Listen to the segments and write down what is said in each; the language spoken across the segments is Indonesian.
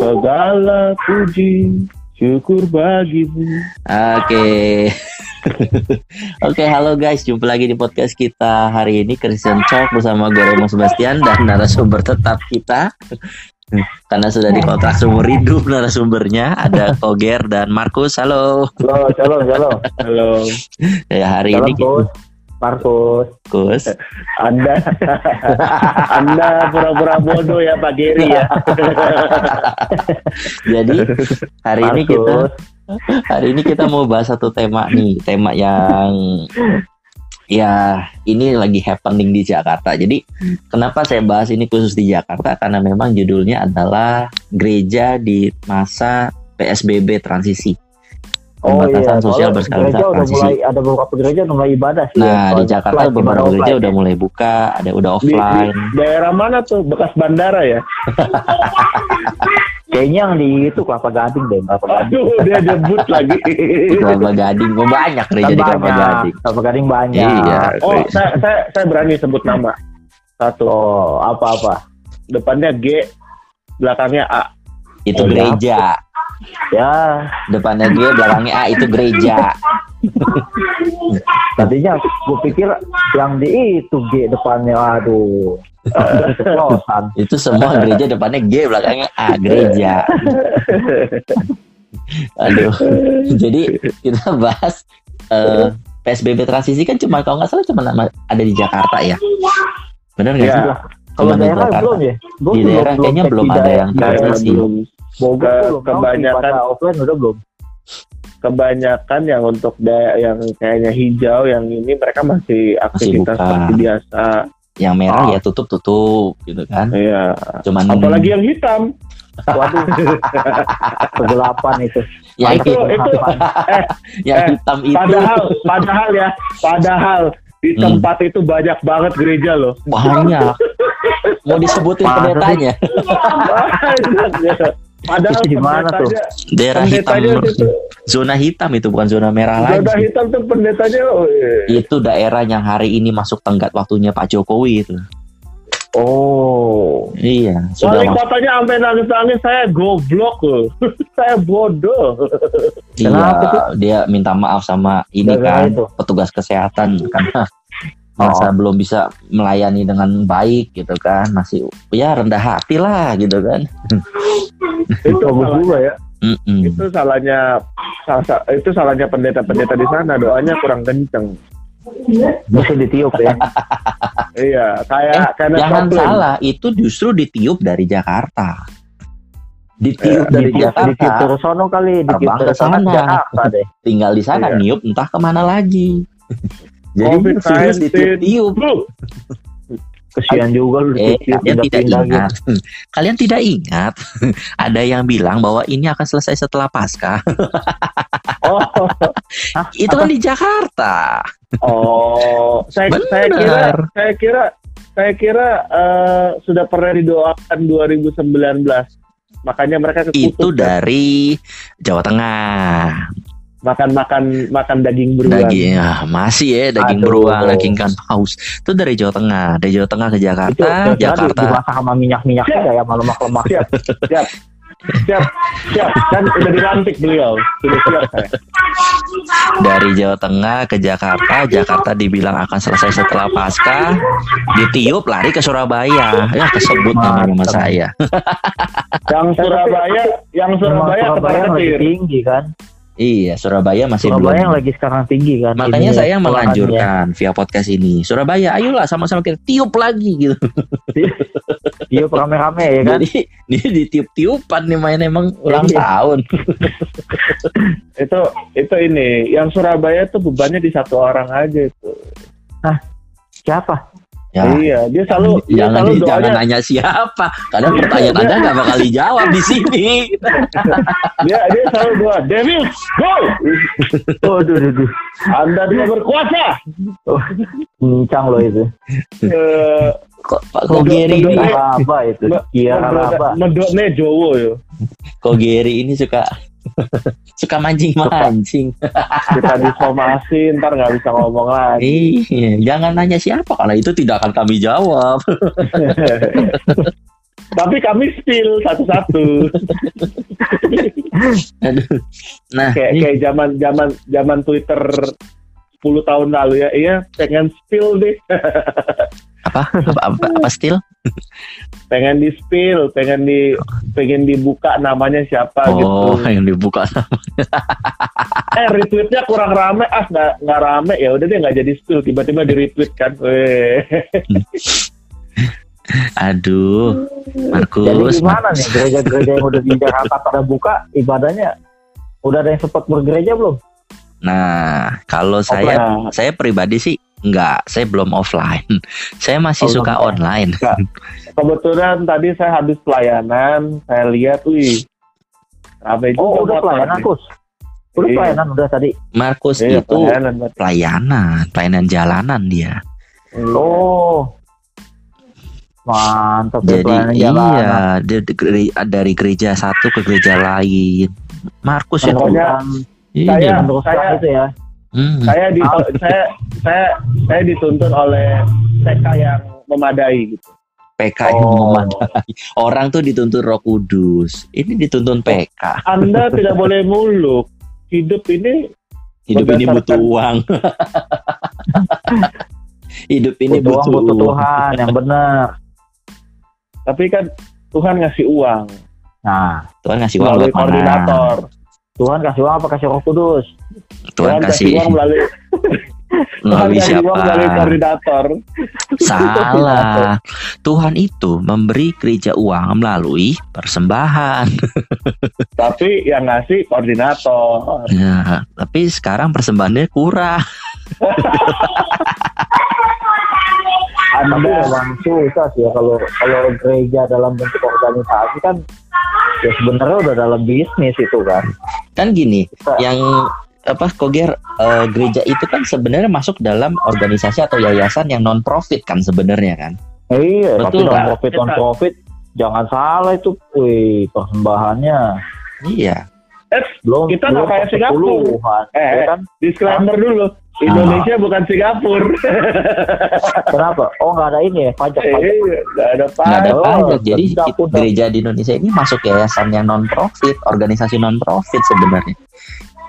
Segala puji syukur bagimu. Oke. Oke, halo guys, jumpa lagi di podcast kita hari ini Christian Talk bersama gue Remo Sebastian dan narasumber tetap kita karena sudah dikontrak seumur hidup narasumbernya ada Koger dan Markus. Halo. Halo, shalom, shalom. Halo. Ya hari Shalom, ini Bos. Markus. Markus. Anda Anda pura-pura bodoh ya Pak Geri ya. Jadi hari ini kita Markus. hari ini kita mau bahas satu tema nih, tema yang ya ini lagi happening di Jakarta. Jadi kenapa saya bahas ini khusus di Jakarta? Karena memang judulnya adalah gereja di masa PSBB transisi. Pembatasan sosial soalnya berskala Oh, gereja besar udah mulai ada beberapa gereja udah mulai ibadah sih. ya. Nah, di Soalnya Jakarta offline, beberapa gereja udah mulai buka, ada udah Di, offline. di daerah mana tuh? Bekas bandara ya? Kayaknya yang di itu Kelapa Gading deh, Kelapa Gading. Aduh, dia debut lagi. Kelapa Gading, oh, banyak gereja di Kelapa. Gading. Kelapa Gading banyak. Iya. Oh, saya, saya, saya berani sebut nama. Satu. Oh, apa-apa. Depannya G, belakangnya A. Itu Oh, gereja. Ya, Depannya G, belakangnya A itu gereja. tadinya gue pikir yang di itu G depannya, aduh. Keceplosan. Itu semua gereja depannya G, belakangnya A, gereja. Aduh. Jadi kita bahas eh, PSBB transisi kan cuma kalau nggak salah cuma ada di Jakarta ya. Benar nggak Iya. sih? Kalau di daerah Jakarta. belum ya? Gua Di daerah kayaknya belum ada yang transisi. belum. Bogor Ke- belum tahu kebanyakan- pada offline udah belum. Kebanyakan yang untuk daerah yang kayaknya hijau, yang ini mereka masih aktivitas seperti biasa. Yang merah Oh. ya tutup tutup gitu kan. Iya. Cuman Apalagi yang hitam. Waduh, kegelapan itu. yang, itu itu eh yang eh, hitam itu padahal padahal ya padahal di Hmm. tempat itu banyak banget gereja loh. banyak. Mau disebutin pendetanya. Padahal Itu di mana tuh? Daerah hitam, itu zona hitam itu bukan zona merah lagi. Zona hitam tuh pendetanya oh, iya. Itu daerah yang hari ini masuk tenggat waktunya Pak Jokowi itu. Oh. Iya, sudah Wali kotanya sampai nangis-nangis saya goblok loh. saya bodoh. Kenapa Iya, dia minta maaf sama ini Gara-gara kan itu? petugas kesehatan karena masa belum bisa melayani dengan baik gitu kan masih ya rendah hati lah gitu kan itu salah, juga ya. Mm-mm. itu salahnya salah, sa- itu salahnya pendeta-pendeta di sana doanya kurang kenceng. Mesti ditiup ya. Iya, Eh, kayak karena jangan salah itu justru ditiup dari Jakarta ditiup dari Ditiup Jakarta ditiup terus sono kali, ditiup terus ke sana sana. Jakarta deh. tinggal di sana Iya. niup entah ke mana lagi jadi COVID-19. serius ditiup-tiup Bro, Kesian juga lu Eh, ditiup kalian tidak gitu. ingat. Kalian tidak ingat. Ada yang bilang bahwa ini akan selesai setelah pasca. oh, Itu kan di Jakarta. oh, saya saya kira saya kira saya kira eh, sudah pernah didoakan 2019. Makanya mereka Itu kekutuk dari Jawa Tengah. Makan-makan makan daging beruang. Daging ya, masih ya daging Aduh. beruang, daging kan paus. Itu dari Jawa Tengah. Dari Jawa Tengah ke Itu Jakarta, kira-kira di- Jakarta. dimasak sama minyak-minyak Siap. juga ya, sama lemak-lemak. Siap, siap, siap, siap. Kan udah dilantik beliau. Sudah siap saya. Dari Jawa Tengah ke Jakarta, Jakarta dibilang akan selesai setelah pasca. Ditiup lari ke Surabaya. Ya kesebut nama nama saya. Yang Surabaya, yang Surabaya Surabaya ketar ketir. tinggi kan. Iya, Surabaya masih Surabaya belum. yang lagi sekarang tinggi kan. Makanya Ini saya ya, menganjurkan via podcast ini, Surabaya, ayolah sama-sama kita tiup lagi gitu. Tiup rame-rame ya kan. Jadi dia ditiup-tiupan nih main emang ulang Iya. tahun. Itu itu ini. Yang Surabaya tuh bebannya di satu orang aja itu. Siapa? Ya, Iya, dia selalu dia jangan selalu jangan doanya nanya siapa. Kadang pertanyaan Anda nggak bakal dijawab di sini. dia dia selalu doa, Devil, go! Oh, duh, duh, duh. Anda dia berkuasa. Oh, Pincang loh itu. Eh, Kok Pak Kogeri ini. Apa itu? Kiara apa? Medoknya Jowo yo. Kogeri ini suka suka mancing-mancing. Kita disomasi ntar nggak bisa ngomong lagi. Iya, jangan nanya siapa karena itu tidak akan kami jawab. Tapi kami spill satu-satu. Nah, kayak kayak zaman zaman zaman Twitter 10 tahun lalu ya. Iya, pengen spill deh. Apa apa apa, apa still? pengen di spill, pengen di pengen dibuka namanya siapa Oh, gitu. yang dibuka. Eh retweetnya kurang rame, ah nggak nggak rame ya udah deh nggak jadi spill, tiba-tiba di retweet kan. Weh. Aduh, Jadi Markus. gimana nih gereja-gereja yang udah di Jakarta pada buka ibadahnya? Udah ada yang sempat bergereja belum? Nah, kalau saya Nah, saya pribadi sih enggak, saya belum offline. Saya masih Oh, suka online. kebetulan tadi saya habis pelayanan, saya lihat, wih, rame juga. Oh, udah pelayanan. Kus. Udah Iya. pelayanan udah tadi. Markus Iya, itu pelayanan. Pelayanan, pelayanan jalanan dia. Iya. Oh. Mantap Jadi pelayanan iya, gere- dari gereja satu ke gereja lain. Markus ya. Pokoknya Ini. saya- saya- itu ya. Hmm. saya di saya saya saya dituntun oleh TK yang memadai gitu. PK yang Oh. memadai. Orang tuh dituntun Roh Kudus. Ini dituntun PK. Anda tidak boleh muluk. Hidup ini Hidup ini butuh uang. Hidup ini Butuh uang, butuh, butuh uang. Tuhan yang benar. tapi kan Tuhan ngasih uang Nah, Tuhan ngasih uang buat mana? Tuhan kasih uang apa kasih Roh Kudus? Tuhan kasih uang melalui Tuhan melalui siapa? uang melalui koordinator. Salah. Tuhan itu memberi gereja uang melalui persembahan. Tapi yang ngasih koordinator. Ya, tapi sekarang persembahannya kurang. Tapi Anda memang susah sih ya kalau kalau gereja dalam bentuk organisasi kan ya sebenarnya udah dalam bisnis itu kan. Kan gini, Kita- yang apa Koger eh, gereja itu kan sebenarnya masuk dalam organisasi atau yayasan yang non profit kan sebenarnya kan. Iya, tapi Betul, non Pak. profit non profit jangan salah itu, wih persembahannya Iya. Eh, belum Kita belum nggak kayak Singapura. Eh, ya eh. kan? disclaimer dulu. Indonesia bukan Singapura. Kenapa? Oh nggak ada ini ya pajak Eh, pajak. nggak ada Nggak ada Oh, pajak. Jadi sedap, kita- udah. gereja di Indonesia ini masuk yayasan yang non profit, organisasi non profit sebenarnya.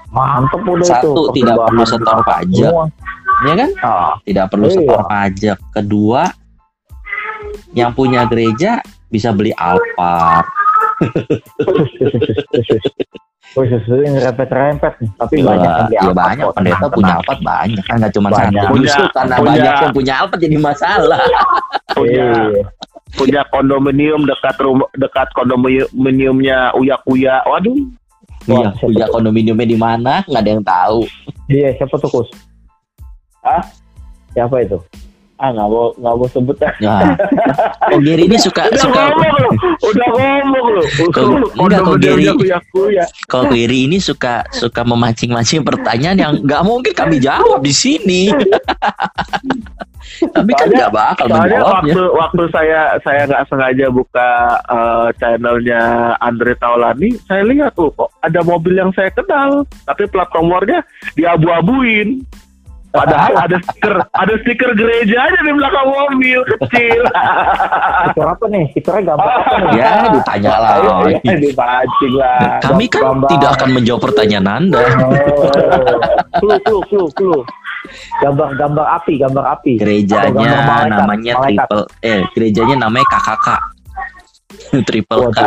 Mantep udah itu. Satu tidak perlu setor pajak, semua. ya kan? Ah, Tidak perlu Iya. setor pajak. Kedua, yang punya gereja bisa beli Alphard. Wih, susu ini rempet-rempet nih. Tapi Iya, banyak yang beli iya banyak kok, pendeta tenang, punya. Alphard banyak kan nggak cuma Banyak. satu Punya- justru karena punya- banyak yang punya Alphard jadi masalah punya Iya. punya kondominium dekat rumah dekat kondominiumnya Uya Kuya. Waduh, iya tuh? kondominiumnya di mana nggak ada yang tahu Iya, siapa tuh Kus? Ah? Siapa itu? Ah nggak mau nggak mau sebut ya kok Gary ini suka Udah suka ngomong lu, udah ngomong. Kok- enggak, Kuya. kalau Gary ini suka suka memancing-mancing pertanyaan yang nggak mungkin kami jawab di sini tapi kan nggak bakal Soalnya menjawabnya waktu waktu saya saya nggak sengaja buka eh, channelnya Andre Taulani, saya lihat tuh kok ada mobil yang saya kenal, tapi plat nomornya diabu-abuin. Padahal ada stiker ada stiker gereja aja di belakang mobil kecil. Stiker apa nih? Stikernya gambar apa nih? ya ditanya lah Ya, dipancing lah. kami kan Gambar. tidak akan menjawab pertanyaan anda Oh. Flu, flu, flu, flu. Gambar gambar api, gambar api. Gerejanya gambar malaikat, namanya malaikat. triple eh gerejanya namanya KKK triple K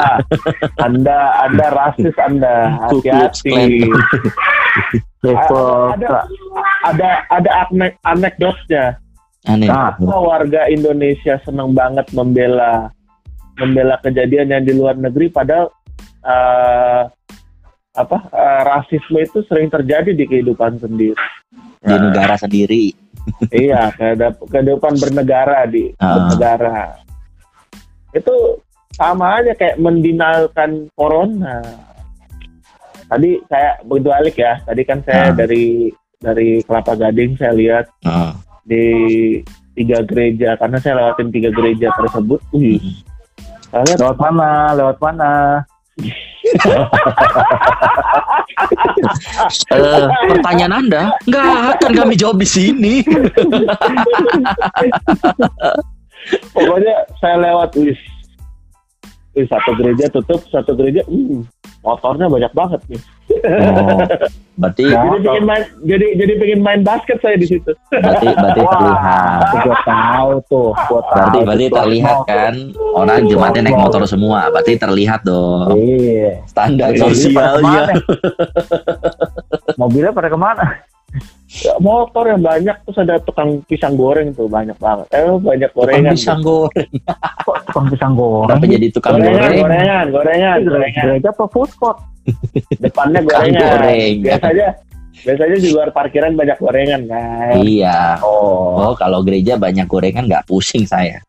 anda Anda rasis Anda hati-hati. Ada ada ada anek anekdotnya. aneh Nah, warga Indonesia senang banget membela membela kejadian yang di luar negeri padahal eh, apa eh, rasisme itu sering terjadi di kehidupan sendiri. di negara sendiri iya, kehidupan bernegara di Ah. bernegara. Itu sama aja kayak mendinalkan corona. Tadi saya begitu balik ya. Tadi kan saya Ah. dari dari Kelapa Gading saya lihat Ah. di tiga gereja karena saya lewatin tiga gereja tersebut. Wih, saya lihat lewat mana? Lewat mana? Eh, pertanyaan anda nggak akan kami jawab di sini pokoknya saya lewat wis Wih, satu gereja tutup, satu gereja, hmm, motornya banyak banget nih. Oh, berarti. Jadi pengen main, jadi jadi pengen main basket saya di situ. berarti berarti terlihat. Itu gue tahu tuh. Gua tahu. Berarti berarti terlihat motor. kan orang jemaatnya naik motor semua. Berarti terlihat dong Iya. standar sosialnya. Mobilnya pada ke mana? Ya, motor yang banyak terus ada tukang pisang goreng tuh banyak banget. Eh banyak Tukang gorengan. pisang goreng. Kok tukang pisang goreng? Kenapa jadi tukang gorengan, goreng? gorengan, gorengan, gorengan. Gereja apa food court? Depannya Tukang gorengan. goreng. Biasanya biasanya di luar parkiran banyak gorengan kan. Iya. Oh. Oh, kalau gereja banyak gorengan nggak pusing saya.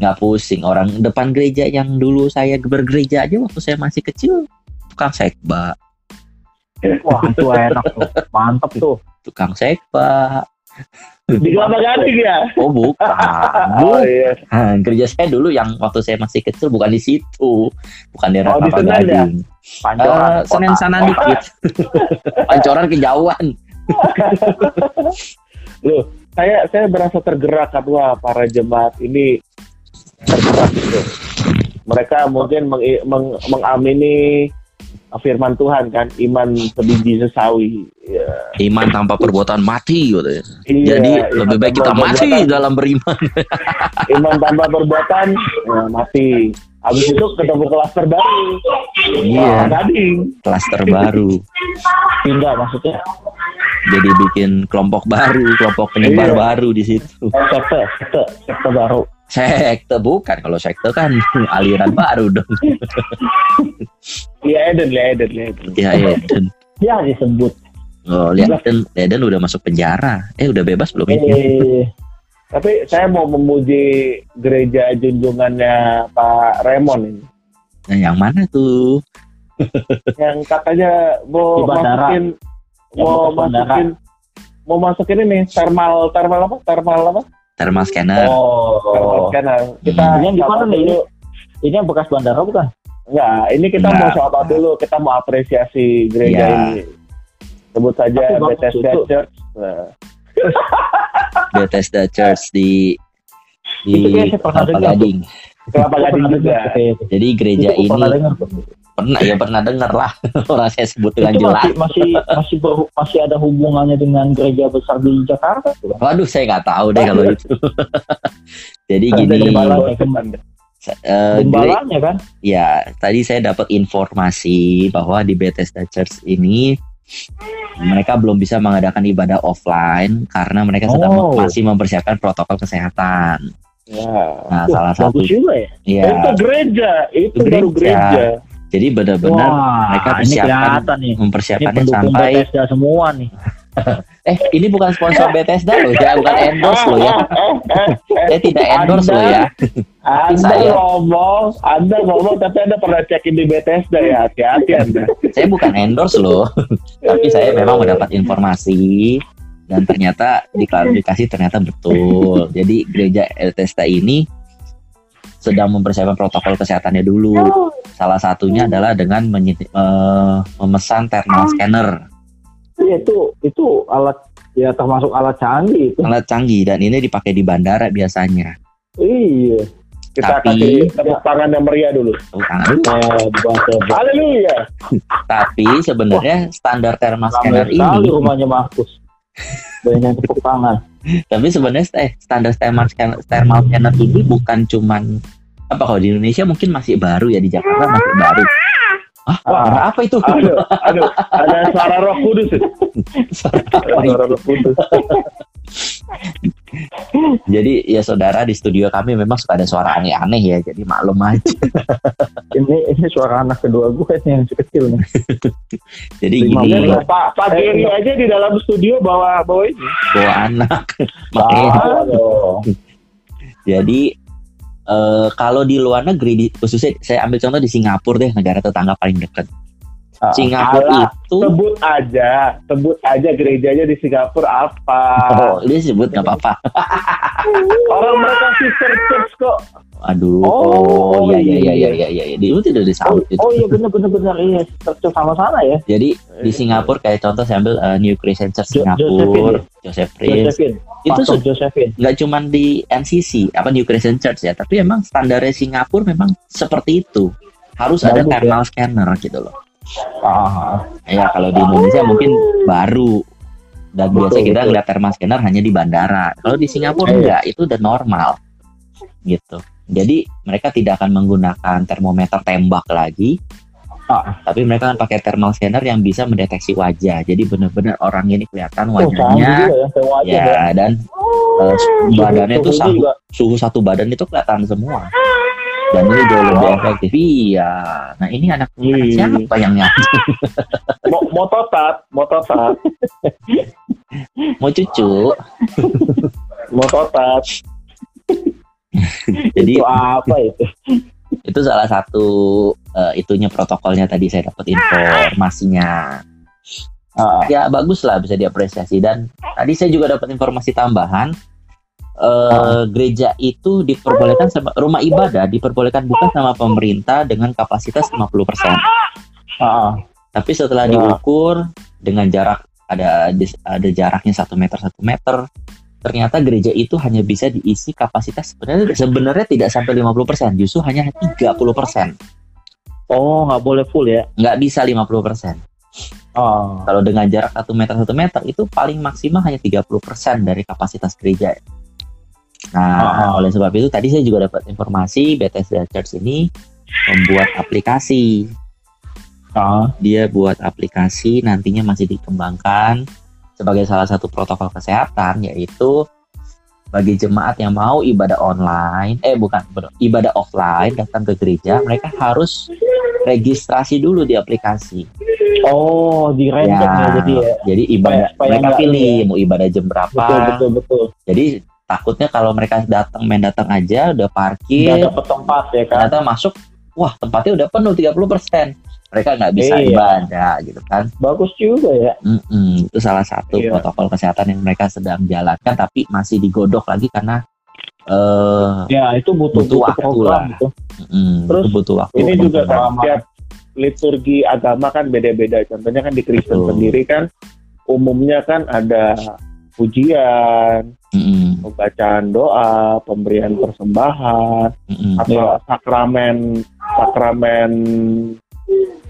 Nggak pusing. Orang depan gereja yang dulu saya bergereja aja waktu saya masih kecil, tukang sekba, Wah, itu enak tuh. Mantap tuh. tukang sekba. Di Kelapa Gading ya. Oh bukan. Oh iya. Nah, gereja saya dulu yang waktu saya masih kecil bukan di situ, bukan di Oh, Kelapa ya? Gading. Pancoran. Eh, Senen kota. sana dikit. Pancoran kejauhan. Loh, saya saya berasa tergerak wah para jemaat ini tergerak gitu. Mereka mungkin meng, meng- mengamini firman Tuhan kan, iman sebiji sesawi. Ya, Iman tanpa perbuatan mati gitu ya. iya, Jadi iman lebih baik kita mati perbuatan- dalam beriman. Iman tanpa perbuatan, ya, mati. Habis itu ketemu kelas terbaru. Iya. Gading. Kelas terbaru. Pindah maksudnya. Jadi bikin kelompok baru, kelompok penyebar Iya. baru di situ. Eh, sekte, sekte, sekte baru. Sekte bukan, kalau sekte kan aliran baru dong. Lia Eden, Lia Eden. Ya Eden. Ya disebut. Oh, lihat Eden, Eden udah masuk penjara. Eh udah bebas belum ini? Eh, Tapi saya mau memuji gereja junjungannya Pak Raymond ini. Nah, yang mana tuh? yang katanya mau masukin mau masukin mau masukin ini thermal thermal apa thermal apa Thermal scanner. thermal oh. scanner kita Hmm. Ini yang di mana sapa nih? dulu. Ini yang bekas bandara bukan? enggak ini kita Enggak. mau sapa dulu kita mau apresiasi gereja Iya. ini sebut saja Bethesda itu. Church nah, Bethesda Church di di pernah Kelapa. Gading. Juga. Jadi gereja Itu ini pernah ya pernah dengar lah orang saya sebut dengan jelas. masih masih masih ber- masih ada hubungannya dengan gereja besar di Jakarta tuh. Waduh, saya nggak tahu deh kalau itu. Jadi gini, gere- Gembalanya kan? ya tadi saya dapat informasi bahwa di Bethesda Church ini mereka belum bisa mengadakan ibadah offline karena mereka sedang Oh. masih mempersiapkan protokol kesehatan. Ya Nah, Wah, salah satu juga ya. ya. itu gereja itu Itu baru gereja. gereja Jadi benar-benar mereka ini persiapan nih. Ini mempersiapkannya pendukung sampai Bethesda semua nih. eh ini bukan sponsor Bethesda loh ya, bukan endorse loh ya. Saya tidak endorse loh ya. Anda saya- ngomong, Anda ngomong, tapi Anda pernah cekin di Bethesda ya, hati-hati Anda. Saya bukan endorse loh. Tapi saya memang mendapat informasi dan ternyata diklarifikasi ternyata betul. Jadi gereja Bethesda ini sedang mempersiapkan protokol kesehatannya dulu. Salah satunya adalah dengan menye- eh, memesan thermal scanner, Iya, itu itu alat ya termasuk alat canggih itu. alat canggih dan ini dipakai di bandara biasanya. Iya. Kita Tapi- kasih tepuk tangan yang meriah dulu. Tepuk tangan dulu. Bawah Haleluya. Tapi sebenarnya standar thermal scanner ini, rumahnya Markus. Banyak tepuk tangan. tapi sebenarnya eh, standar thermal scanner, thermal scanner ini bukan cuman apa kalau di Indonesia mungkin masih baru ya di Jakarta masih baru. Ah, Wah. apa itu? Aduh, aduh, ada suara roh kudus. itu. Ada suara roh kudus. Jadi ya saudara di studio kami memang suka ada suara aneh-aneh ya, jadi maklum aja. Ini ini suara anak kedua gue nih yang kecil nih. Jadi Lima gini, menit. Pak, Pak Geri aja di dalam studio bawa bawa ini. bawa anak. Makanya, dong. jadi eh, kalau di luar negeri, di, khususnya saya ambil contoh di Singapura deh, negara tetangga paling dekat. Ah, Singapura alah, itu, Sebut aja, sebut aja gerejanya di Singapura apa. oh, dia sebut nggak apa-apa. Orang mereka sister church kok. Aduh. Oh, iya iya iya iya. iya iya iya. Itu tidak Oh, disambut. oh iya bener bener bener iya Terus sama sana ya. Jadi di Singapura kayak contoh saya ambil uh, New Crescent Church Jo- Singapura, Joseph Prince. Josephine. Itu Pastor su- Josephine. nggak cuma di NCC apa New Crescent Church ya, tapi emang standarnya Singapura memang seperti itu. Harus ada Bagus ya. thermal scanner gitu loh. Ah, Ya kalau di Indonesia mungkin baru dan Betul, biasa kita betul. ngeliat thermal scanner hanya di bandara. Kalau di Singapura Iya. enggak, itu udah normal gitu. Jadi mereka tidak akan menggunakan termometer tembak lagi, Ah. tapi mereka akan pakai thermal scanner yang bisa mendeteksi wajah. Jadi benar-benar orang ini kelihatan oh, wajahnya, juga ya, ya. dan eh, badannya itu suhu, suhu satu badan itu kelihatan semua. Dan ini jauh lebih efektif. Iya. Nah ini anak, anak siapa yang nyampe? Mau, mau totat, mau totat, Mau cucu. mau totat. Jadi Itu apa itu? itu salah satu eh, itunya protokolnya tadi saya dapat informasinya Ah, ya bagus lah bisa diapresiasi dan tadi saya juga dapat informasi tambahan eh, gereja itu diperbolehkan sama rumah ibadah diperbolehkan buka sama pemerintah dengan kapasitas 50% ah, tapi setelah Ya. diukur dengan jarak ada ada jaraknya satu meter satu meter ternyata gereja itu hanya bisa diisi kapasitas sebenarnya sebenarnya tidak sampai 50% justru hanya 30% Oh, nggak boleh full ya? nggak bisa 50% Ah, Kalau dengan jarak 1 meter 1 meter itu paling maksimal hanya 30% dari kapasitas gereja. Nah, Ah. oleh sebab itu tadi saya juga dapat informasi Bethesda Church ini membuat aplikasi. ah, Dia buat aplikasi nantinya masih dikembangkan sebagai salah satu protokol kesehatan yaitu bagi jemaat yang mau ibadah online, eh bukan, ibadah offline datang ke gereja, mereka harus registrasi dulu di aplikasi. oh, di random ya, jadi ya. Jadi ibadah Supaya- supaya mereka pilih ya. mau ibadah jam berapa. Betul, betul, betul. Jadi takutnya kalau mereka datang main datang aja udah parkir, dapet tempat ya kan? ternyata masuk, wah tempatnya udah penuh 30%. Mereka nggak bisa Iya. ibadah gitu kan. Bagus juga ya. Mm-mm, itu salah satu Iya. protokol kesehatan yang mereka sedang jalankan tapi masih digodok lagi karena eh Ya, itu butuh, Butuh butuh waktu program lah. gitu. mm, Terus, itu butuh waktu. Ini juga untuk kan tiap liturgi agama kan beda-beda. Contohnya kan di Kristen Betul. sendiri kan umumnya kan ada pujian, Mm-mm, pembacaan doa, pemberian persembahan, mm-mm. atau Iya. sakramen sakramen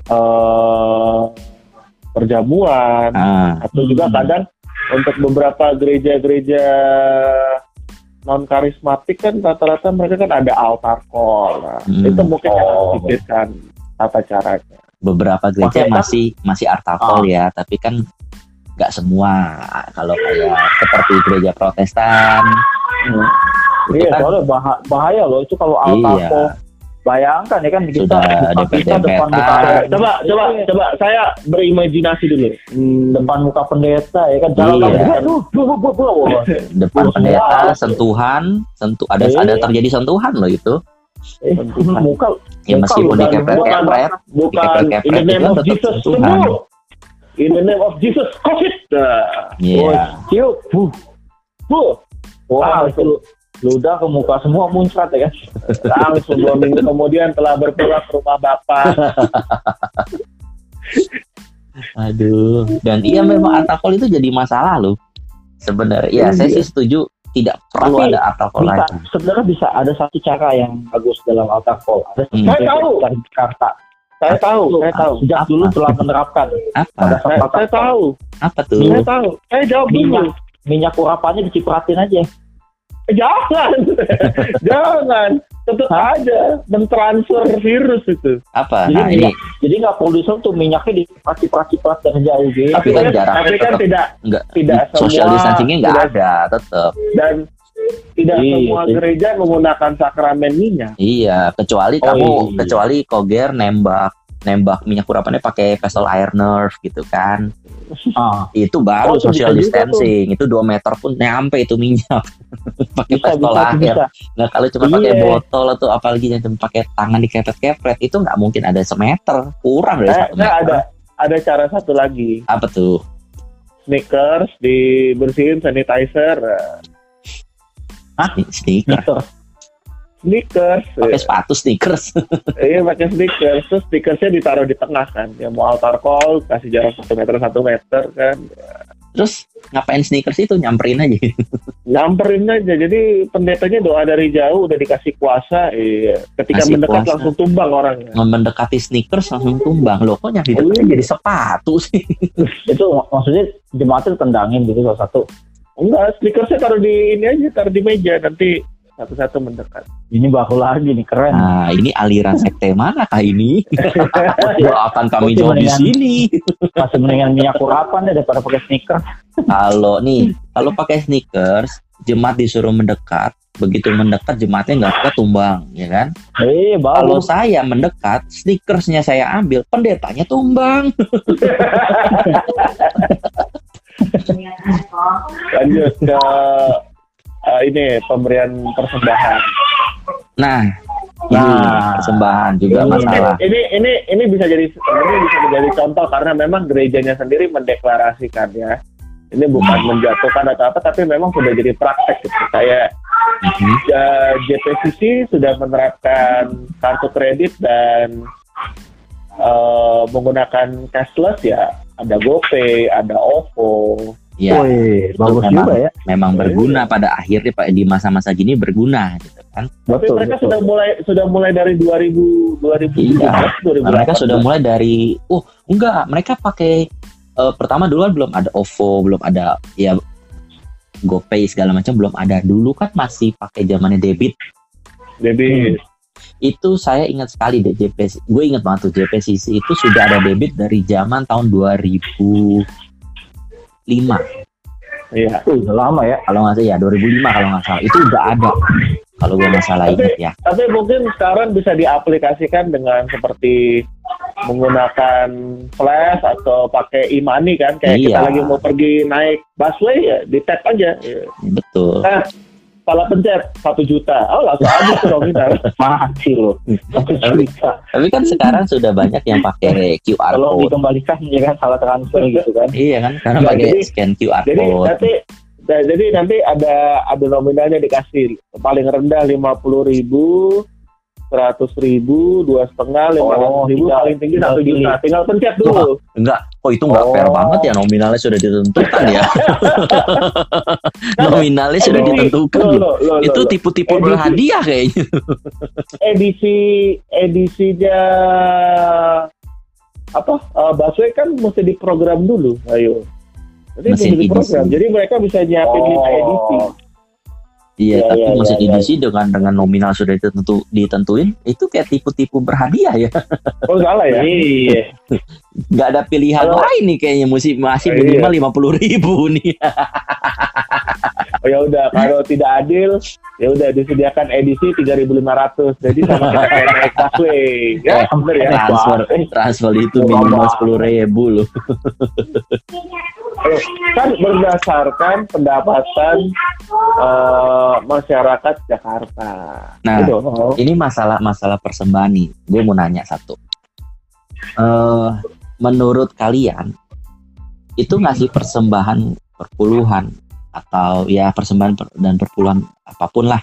eh perjamuan Ah, atau juga Hmm. kadang untuk beberapa gereja-gereja non karismatik kan rata-rata mereka kan ada altar call nah, Hmm. itu mungkin yang harus Oh. dipikirkan tata caranya beberapa gereja Oke, kan? masih masih artakol ya, tapi kan nggak semua. Kalau kayak seperti gereja Protestan itu Iya, kan Soalnya bah- bahaya loh itu kalau altar Iya. Bayangkan ya kan kita Sudah kita depan muka dempet-dempetan. coba coba coba saya berimajinasi dulu Hmm, depan muka pendeta ya kan jalan Iya. kan depan pendeta sentuhan, sentuh ada Iya. ada terjadi sentuhan loh itu. Eh, muka Ya meskipun bukan- dikepret-kepret, bukan Dikepret-kepret in the name itu of tetap Jesus sentuhan. sembuh in the name of Jesus COVID Nah, Iya. cium buh buh wah itu ludah ke muka semua muncrat ya kan langsung dua minggu kemudian telah berpulang ke rumah bapak Aduh. Dan iya memang artakol itu jadi masalah loh. Sebenarnya ya saya Iya. sih setuju tidak perlu Tapi ada artakol lagi. sebenarnya bisa ada satu cara yang bagus dalam call ada Hmm. Saya tahu. dari Jakarta saya tahu saya tahu. Sejak Apa? dulu telah menerapkan. Apa? pada saya, saya tahu. Apa tuh? saya tahu. Saya jawab dulu. Minyak minyak urapannya dicipratin aja. Jangan. Jangan. Tetap aja mentransfer virus itu. Apa? Jadi Nah ini. minyak- jadi nggak produser tuh minyaknya diciprat-ciprat dari jauh gitu Tapi kan jaraknya tapi kan tetap tidak nggak. tidak social distancingnya nggak ada tetap. dan tidak Iya, semua iya. gereja menggunakan sakramen minyak Iya, kecuali Oh, kamu iya. kecuali koger nembak nembak minyak urapannya pakai vessel air nerve gitu kan. ah, Itu baru Oh, social distancing. Itu 2 meter pun nyampe itu minyak. pakai pistol air. bisa Nah, kalau cuma pakai Iya. botol atau apalagi yang cuma pakai tangan dikepret-kepret itu nggak mungkin ada semeter. Kurang dari saya, satu meter. ada ada cara satu lagi Apa tuh? sneakers dibersihin sanitizer eh, Sneaker. Gitu. sneakers. pakai sepatu sneakers Iya pakai sneakers, terus sneakersnya ditaruh di tengah kan. Ya mau altar call, kasih jarak satu meter satu meter kan. terus ngapain sneakers itu nyamperin aja Nyamperin aja. Jadi pendetanya doa dari jauh udah dikasih kuasa. Iya. Ketika Kasih mendekat kuasa. langsung tumbang orangnya. mendekati sneakers langsung tumbang loh kok depan Iya. jadi sepatu sih Itu mak- maksudnya jemaatnya tendangin gitu salah satu. Enggak, sneakersnya taruh di ini aja, taruh di meja nanti satu-satu mendekat. Ini baru lagi nih keren. nah ini aliran sekte mana kah ini doakan kami jauh di sini Masih mendingan minyak urapan deh daripada pakai sneaker. kalau nih kalau pakai sneakers jemaat disuruh mendekat begitu mendekat jemaatnya nggak suka tumbang ya kan Eh, kalau saya mendekat sneakersnya saya ambil pendetanya tumbang Lanjut ke eh, ini pemberian persembahan. nah Nah, persembahan juga ini- masalah Ini ini ini bisa jadi ini bisa menjadi contoh karena memang gerejanya sendiri mendeklarasikan ya. Ini bukan menjatuhkan atau apa, tapi memang sudah jadi praktek gitu. Kayak Mhm. ya, JPCC sudah menerapkan kartu kredit dan eh, menggunakan cashless ya. Ada GoPay, ada OVO. ya Wih, bagus memang. juga ya. memang berguna pada akhirnya pak di masa-masa gini berguna gitu kan Tapi Betul, mereka betul. sudah mulai sudah mulai dari 2000 2017 Iya. 2018. mereka sudah mulai dari oh enggak mereka pakai eh, pertama dulu kan belum ada OVO belum ada ya GoPay segala macam belum ada dulu kan masih pakai zamannya debit debit. Itu saya ingat sekali deh JPC gue ingat banget tuh JPCC itu sudah ada debit dari zaman tahun 2005 Iya. Udah lama ya. kalau nggak salah ya 2005 kalau nggak salah. Itu udah ada kalau gue nggak salah ingat ya. Tapi mungkin sekarang bisa diaplikasikan dengan seperti menggunakan flash atau pakai e-money kan? Kayak kita Iya. lagi mau pergi naik busway ya di tap aja. Betul Pala pencet satu juta oh langsung habis tuh nominal Mati loh. Satu juta. tapi kan sekarang sudah banyak yang pakai QR Kalau code dikembalikan ya kan salah transfer gitu kan. Iya kan, karena Ya, pakai jadi- scan QR jadi code. nanti nah, jadi nanti ada ada nominalnya dikasih paling rendah lima puluh ribu seratus ribu dua setengah lima ratus Oh, ribu tinggal- paling tinggi satu juta pilih. tinggal pencet dulu Enggak, oh itu enggak fair Oh. banget ya nominalnya sudah ditentukan ya. nominalnya sudah Edisi- ditentukan. Loh, loh, loh, itu tipu-tipu berhadiah kayaknya. edisi edisinya apa uh, busway kan mesti diprogram dulu ayo jadi Mesin mesti diprogram edisi. jadi mereka bisa nyiapin lima edisi Iya, Ya, tapi ya, mesin ya, ya. edisi dengan dengan nominal sudah ditentu ditentuin, itu kayak tipu-tipu berhadiah ya. oh salah ya Iya. Enggak ada pilihan Kalau- lain nih kayaknya masih masih Iya. minimal lima puluh ribu nih. oh ya udah kalau tidak adil ya udah disediakan edisi 3.500 jadi sama kita kayak naik busway ya bener ya transfer transfer itu minimal sepuluh ribu loh. kan berdasarkan pendapatan uh, masyarakat Jakarta Nah, Gitu. ini masalah masalah persembahan nih. Gue mau nanya satu. eh menurut kalian itu ngasih persembahan perpuluhan atau ya persembahan per- dan perpuluhan apa pun lah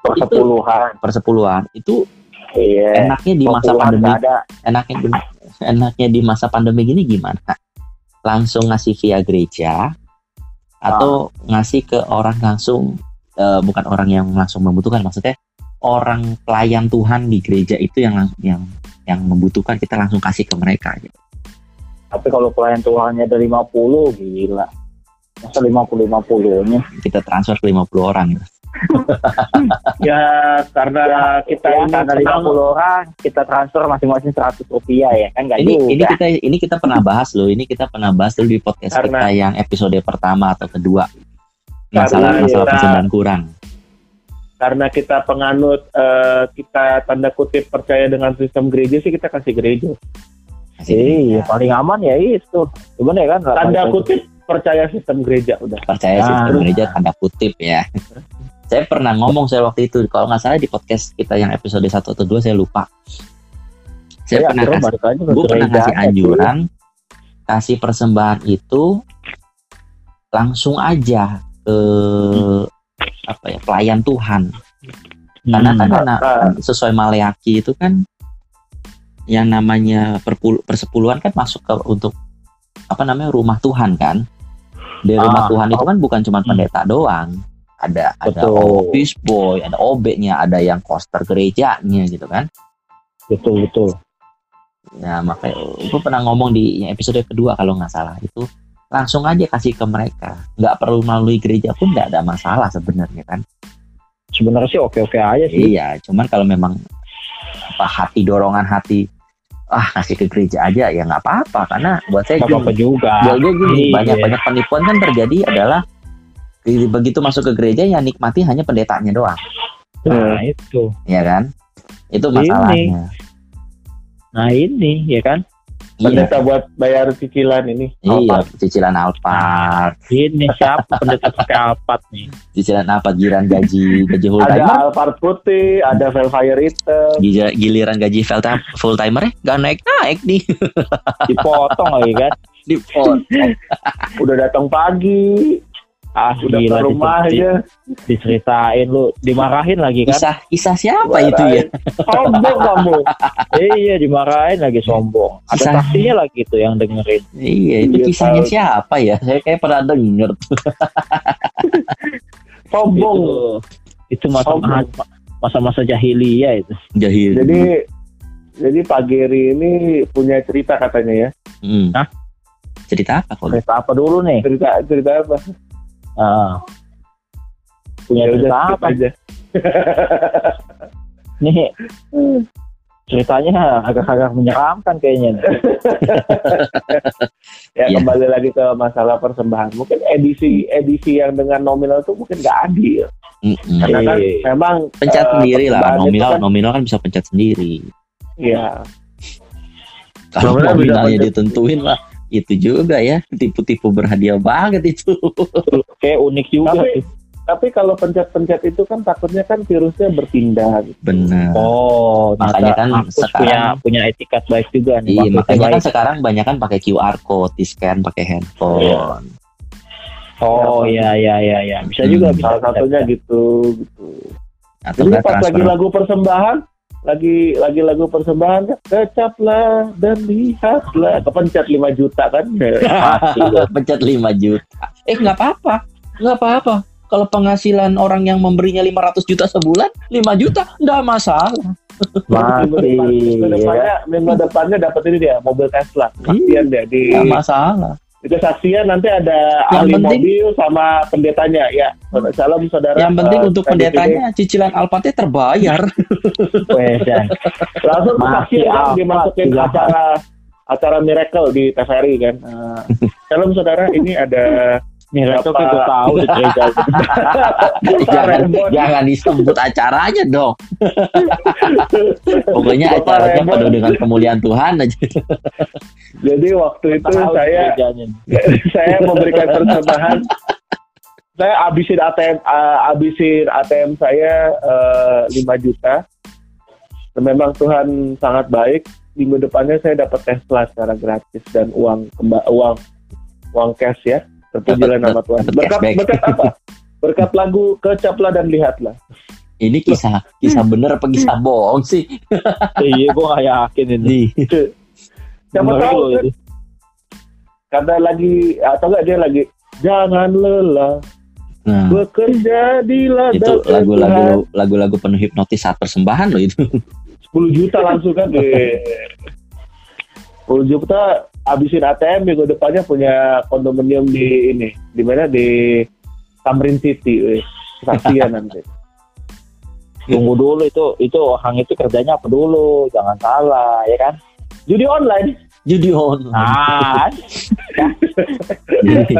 Persepuluhan. persepuluhan itu Iya. enaknya di masa pandemi ada. enaknya di, enaknya di masa pandemi gini gimana langsung ngasih via gereja atau ngasih ke orang langsung eh, bukan orang yang langsung membutuhkan maksudnya orang pelayan Tuhan di gereja itu yang yang yang membutuhkan kita langsung kasih ke mereka gitu. Tapi kalau pelayan Tuhannya ada 50, gila. Masa 50-50 nya? kita transfer ke 50 orang gitu. ya karena kita Ya, ini karena senang 50 orang, kita transfer masing-masing 100 rupiah ya kan nggak ini juga. ini kita ini kita pernah bahas loh ini kita pernah bahas dulu di podcast Karena- kita yang episode pertama atau kedua Karena masalah masalah persembahan kurang karena kita penganut eh, kita tanda kutip percaya dengan sistem gereja sih kita kasih gereja Iya, paling aman ya itu. Gimana ya kan? tanda 800. kutip percaya sistem gereja udah percaya Ah. sistem gereja tanda kutip ya. saya pernah ngomong saya waktu itu kalau nggak salah di podcast kita yang episode 1 atau 2 saya lupa. Saya Ya, pernah kasih, gue pernah kasih anjuran kasih persembahan itu langsung aja ke apa ya pelayan Tuhan Karena Hmm. kan karena Ah. sesuai Maleaki itu kan yang namanya perpul- persepuluhan kan masuk ke untuk apa namanya rumah Tuhan kan. Di rumah Ah, Tuhan itu kan bukan cuma Hmm. pendeta doang. Ada ada Betul. office boy, ada OB-nya, ada yang koster gerejanya gitu kan. betul betul. Ya makanya gue pernah ngomong di episode kedua kalau nggak salah itu langsung aja kasih ke mereka. Nggak perlu melalui gereja pun nggak ada masalah sebenarnya kan. Sebenarnya sih oke oke aja sih. Iya, cuman kalau memang apa hati dorongan hati ah kasih ke gereja aja ya nggak apa-apa karena buat saya Gak apa-apa juga. buat gue gini Iya. banyak banyak penipuan kan terjadi adalah di- begitu masuk ke gereja yang nikmati hanya pendetanya doang, Nah itu. ya kan? Itu Ini. masalahnya. Nah ini ya kan. Iya, pendeta buat bayar cicilan ini. iya, cicilan Alphard, Ini siapa pendeta pakai alpat nih? cicilan apa giliran gaji gaji full Ada timer, Alphard putih, ada Velfire hitam. giliran gaji full timer nggak naik naik nih Dipotong lagi kan? di pot. Udah datang pagi, Ah udah ke gila rumah di- aja. diceritain lu dimarahin lagi kan? Kisah kisah siapa itu ya? Sombong kamu. iya dimarahin lagi sombong. Ada Kisah- saksinya lagi tuh yang dengerin. Iya, itu Iya, kisahnya tahu. siapa ya? Saya kayak pernah denger. Sombong. Itu itu masa Sombong. masa-masa jahiliyah itu. Jahil. Jadi jadi Pak Geri ini punya cerita katanya ya. Hmm. Hah? Cerita apa kok? Cerita apa dulu nih? Cerita cerita apa? Ah. punya Ya cerita apa aja. nih? Ceritanya agak-agak menyeramkan kayaknya. nih. Ya Iya. kembali lagi ke masalah persembahan. Mungkin edisi edisi yang dengan nominal itu mungkin nggak adil. Mm-mm. Karena kan Iya. memang Pencet eh, sendiri lah. Nominal, kan- nominal kan bisa pencet sendiri. Iya. Kalau nominalnya ditentuin lah. Itu juga ya. Tipu-tipu berhadiah banget itu. Kayak unik juga Tapi tuh. tapi kalau pencet-pencet itu kan takutnya kan virusnya berpindah. gitu. Benar. Oh, Makanya ternyata kan Markus punya sekarang- punya etikat baik juga nih. Iya, makanya kan baik. sekarang banyak kan pakai QR code, di scan pakai handphone. Iya. Oh iya iya iya iya. Bisa Hmm. juga bisa. Salah satunya gitu gitu. Atau Jadi pas lagi lagu persembahan, lagi lagi lagu persembahan, kecaplah dan lihatlah, kepencet 5 juta kan? Pencet 5 juta. Eh nggak apa-apa, nggak apa-apa. Kalau penghasilan orang yang memberinya 500 juta sebulan, 5 juta nggak masalah. minggu Mati. minggu ya. depannya, minggu depannya dapat ini dia mobil Tesla. Kesaksian dia di Nggak masalah. Itu kesaksian nanti ada Yang ahli penting- mobil sama pendetanya ya. Salam saudara. Yang penting eh, untuk PDPD. pendetanya cicilan Alphardnya terbayar. Dan. langsung kesaksian kan dimasukin juga. acara acara miracle di TVRI kan. Eh, Salam saudara, ini ada Nih Reto kan gue tahu di gereja. jangan, jangan disebut acaranya dong. Pokoknya Bapak acaranya Raymond. penuh dengan kemuliaan Tuhan aja. Jadi waktu itu Tahu saya gerejanya. saya memberikan persembahan. Saya abisin ATM uh, abisin ATM saya eh, 5 juta. Memang Tuhan sangat baik. Minggu depannya saya dapat Tesla secara gratis dan uang uang uang cash ya. Terpujilah nama Tuhan. Berkat berkat apa? Berkat lagu kecaplah dan lihatlah. Ini kisah kisah bener apa kisah bohong sih? Iya, gue gak yakin ini. Siapa tahu kan? Karena lagi atau enggak dia lagi jangan lelah Nah, bekerja di ladang itu lagu-lagu lagu-lagu penuh hipnotis saat persembahan loh itu. 10 juta langsung kan deh. 10 juta habisin ATM minggu depannya punya kondominium di ini di mana di Tamrin City. Kesaksian nanti Tunggu dulu itu itu orang itu kerjanya apa dulu, jangan salah ya kan? judi online Judi on. Nah, jadi,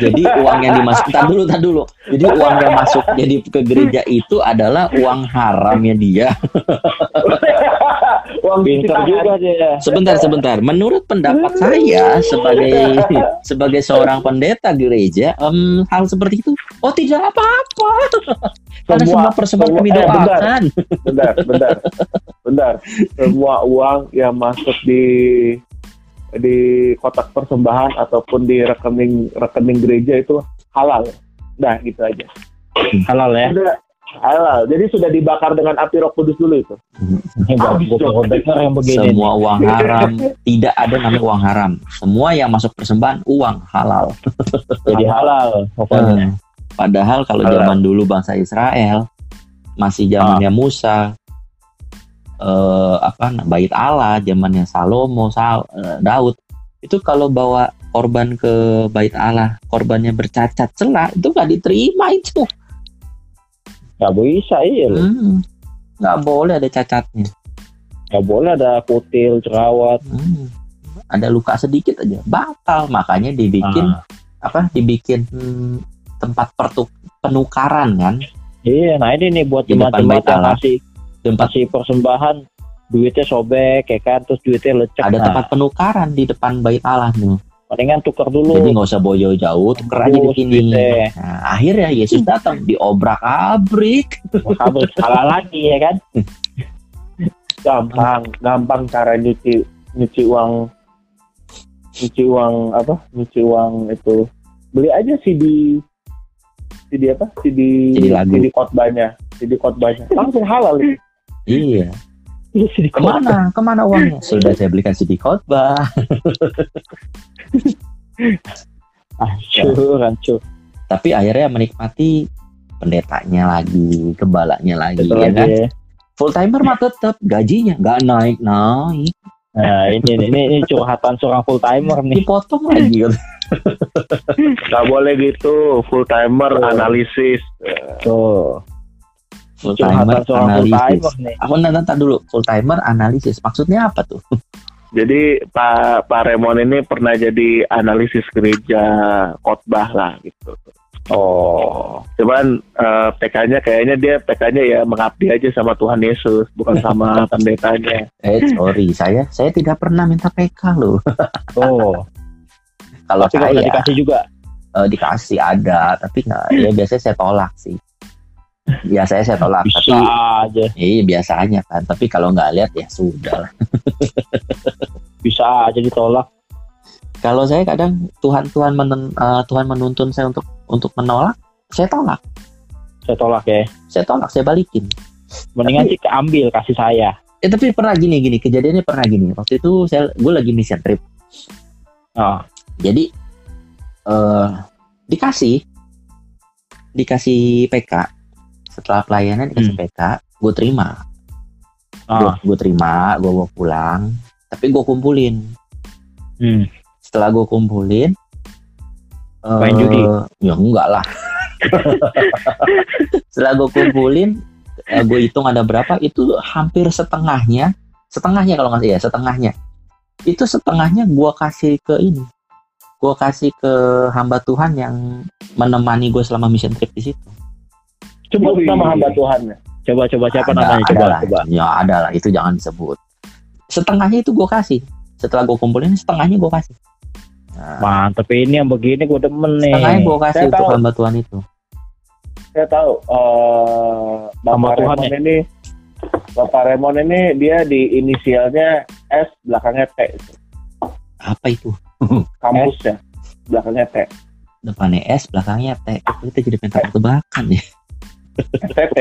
jadi uang yang dimasuk tar dulu tar dulu. Jadi uang yang masuk jadi ke gereja itu adalah uang haramnya dia. Uang pintar juga dia. sebentar sebentar. Menurut pendapat saya sebagai sebagai seorang pendeta gereja em, hal seperti itu oh tidak apa-apa. Karena Semua- semua persembahan kami eh, bentar. doakan. Bentar bentar. Bentar. Semua uang yang masuk di di kotak persembahan ataupun di rekening rekening gereja itu halal nah gitu aja Halal ya. ada halal. Jadi sudah dibakar dengan api roh kudus dulu itu. Ini yang begini. Semua uang haram, tidak ada namanya uang haram. Semua yang masuk persembahan uang halal. Jadi halal pokoknya. Eh, Padahal kalau Halal. zaman dulu bangsa Israel masih zamannya Musa, eh, apa bait Allah, zamannya Salomo, Sal, eh, Daud, itu kalau bawa korban ke bait Allah, korbannya bercacat celah, itu nggak diterima itu. Gak bisa iya. Hmm. Nggak boleh ada cacatnya. Gak boleh ada kutil, jerawat. Hmm. Ada luka sedikit aja, batal. Makanya dibikin Ah, apa? Dibikin hmm, tempat pertuk penukaran kan, iya, nah ini nih buat jemaat-jemaat yang Allah. Tempat kasih persembahan duitnya sobek ya kan terus duitnya lecek ada nah, tempat penukaran di depan bait Allah nih. mendingan tukar dulu Jadi nggak usah bawa jauh-jauh, tuker aja di sini. duitnya. Nah, akhirnya Yesus datang diobrak abrik. kabel salah lagi ya kan Gampang, gampang cara nyuci nyuci uang nyuci uang apa? Nyuci uang itu. Beli aja CD CD apa? CD CD lagu. CD khotbahnya. CD khotbahnya. Langsung halal itu. Iya. Jadi Ke mana? Ke mana uangnya? Sudah saya belikan CD khotbah. hancur hancur Tapi akhirnya menikmati pendetanya lagi, gembalanya lagi, Betul ya lagi kan? ya. Full timer mah tetap gajinya nggak naik naik, nah ini ini, ini, ini curhatan seorang full timer nih dipotong lagi. Gak boleh gitu. Full timer Betul. analisis. tuh Full timer seorang full analisis. timer nih Aku nanti dulu full timer analisis. Maksudnya apa tuh? Jadi Pak Pak Remon ini pernah jadi analisis gereja khotbah lah gitu. oh Cuman eh, PK-nya kayaknya dia PK-nya ya mengabdi aja sama Tuhan Yesus, bukan sama pendetanya. Eh sorry, saya saya tidak pernah minta PK loh. oh Kalau saya dikasih juga eh, dikasih ada, tapi nggak. Ya biasanya saya tolak sih. Biasanya saya tolak, bisa tapi aja iya biasanya kan. Tapi kalau nggak lihat ya sudah bisa aja ditolak Kalau saya kadang Tuhan Tuhan menen- eh, Tuhan menuntun saya untuk untuk menolak, saya tolak. saya tolak ya Saya tolak, saya balikin. mendingan sih keambil kasih saya Eh tapi pernah gini gini kejadiannya pernah gini. Waktu itu saya gue lagi mission trip. ah Jadi eh dikasih dikasih PK setelah pelayanan dikasih Hmm. PK, gue terima. ah Gue terima, gue bawa pulang. Tapi gue kumpulin. hmm. Setelah gue kumpulin, Main eh, judi? Ya enggak lah. Setelah gue kumpulin, eh, gue hitung ada berapa, itu hampir setengahnya, setengahnya kalau nggak salah ya, setengahnya. Itu setengahnya gue kasih ke ini, gue kasih ke hamba Tuhan yang menemani gue selama mission trip di situ. Coba Wih. nama hamba Tuhan. coba coba siapa Ada- namanya coba lah. coba Ya ada lah, itu jangan disebut. Setengahnya itu gue kasih. Setelah gue kumpulin, setengahnya gue kasih. Nah, mantep ini yang begini gue demen nih setengahnya gue kasih Saya untuk tahu. hamba Tuhan itu. Saya tahu eh Hamba Bapak Tuhan Remon ini Bapak Remon ini dia di inisialnya S belakangnya T Apa itu? kampusnya belakangnya T Depannya S, belakangnya T. Kita jadi pengen tebakan ya? STT